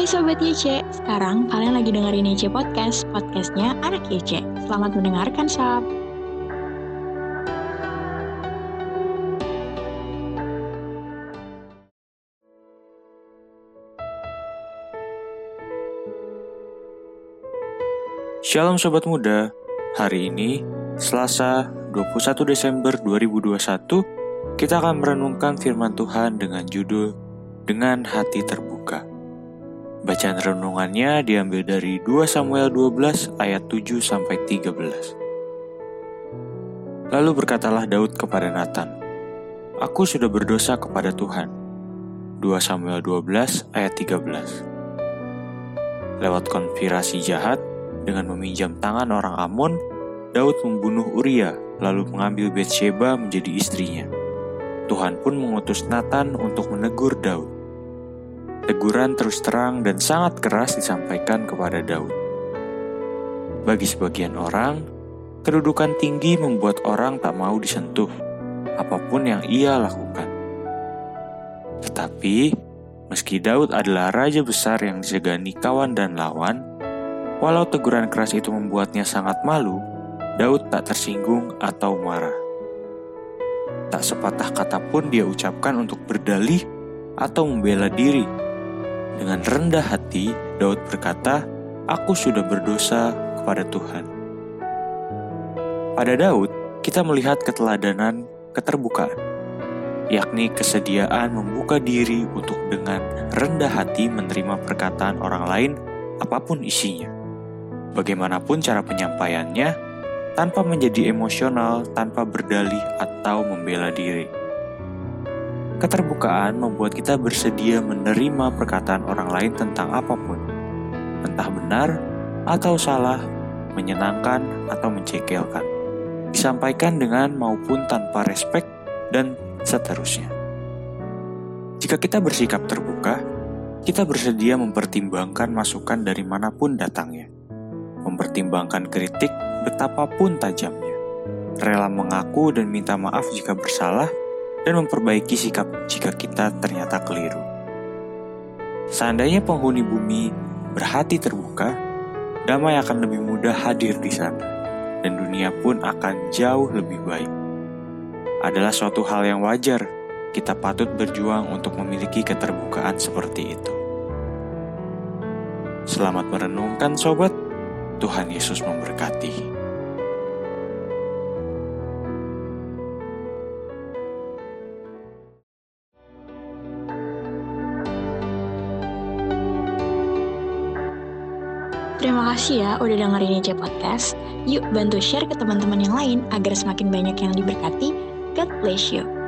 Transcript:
Hai Sobat YC, sekarang kalian lagi dengerin YC Podcast, podcastnya Anak YC. Selamat mendengarkan, Sob. Shalom Sobat Muda, hari ini Selasa 21 Desember 2021 kita akan merenungkan firman Tuhan dengan judul Dengan Hati Terbuka. Bacaan renungannya diambil dari 2 Samuel 12 ayat 7 sampai 13. Lalu berkatalah Daud kepada Nathan, Aku sudah berdosa kepada Tuhan. 2 Samuel 12 ayat 13. Lewat konspirasi jahat dengan meminjam tangan orang Amon, Daud membunuh Uria lalu mengambil Bathsheba menjadi istrinya. Tuhan pun mengutus Nathan untuk menegur Daud. Teguran terus terang dan sangat keras disampaikan kepada Daud. Bagi sebagian orang, kedudukan tinggi membuat orang tak mau disentuh, apa pun yang ia lakukan. Tetapi, meski Daud adalah raja besar yang disegani kawan dan lawan, walau teguran keras itu membuatnya sangat malu, Daud tak tersinggung atau marah. Tak sepatah kata pun dia ucapkan untuk berdalih atau membela diri dengan rendah hati, Daud berkata, "Aku sudah berdosa kepada Tuhan." Pada Daud, kita melihat keteladanan keterbukaan, yakni kesediaan membuka diri untuk dengan rendah hati menerima perkataan orang lain, apa pun isinya. Bagaimanapun cara penyampaiannya, tanpa menjadi emosional, tanpa berdalih atau membela diri. Keterbukaan membuat kita bersedia menerima perkataan orang lain tentang apa pun, entah benar atau salah, menyenangkan atau mencekelkan, disampaikan dengan maupun tanpa respek, dan seterusnya. Jika kita bersikap terbuka, kita bersedia mempertimbangkan masukan dari mana pun datangnya, mempertimbangkan kritik betapapun tajamnya, rela mengaku dan minta maaf jika bersalah, dan memperbaiki sikap jika kita ternyata keliru. Seandainya penghuni bumi berhati terbuka, damai akan lebih mudah hadir di sana, dan dunia pun akan jauh lebih baik. Adalah suatu hal yang wajar, kita patut berjuang untuk memiliki keterbukaan seperti itu. Selamat merenungkan, sobat. Tuhan Yesus memberkati. Terima kasih ya udah dengerin IC Podcast. Yuk bantu share ke teman-teman yang lain agar semakin banyak yang diberkati. God bless you.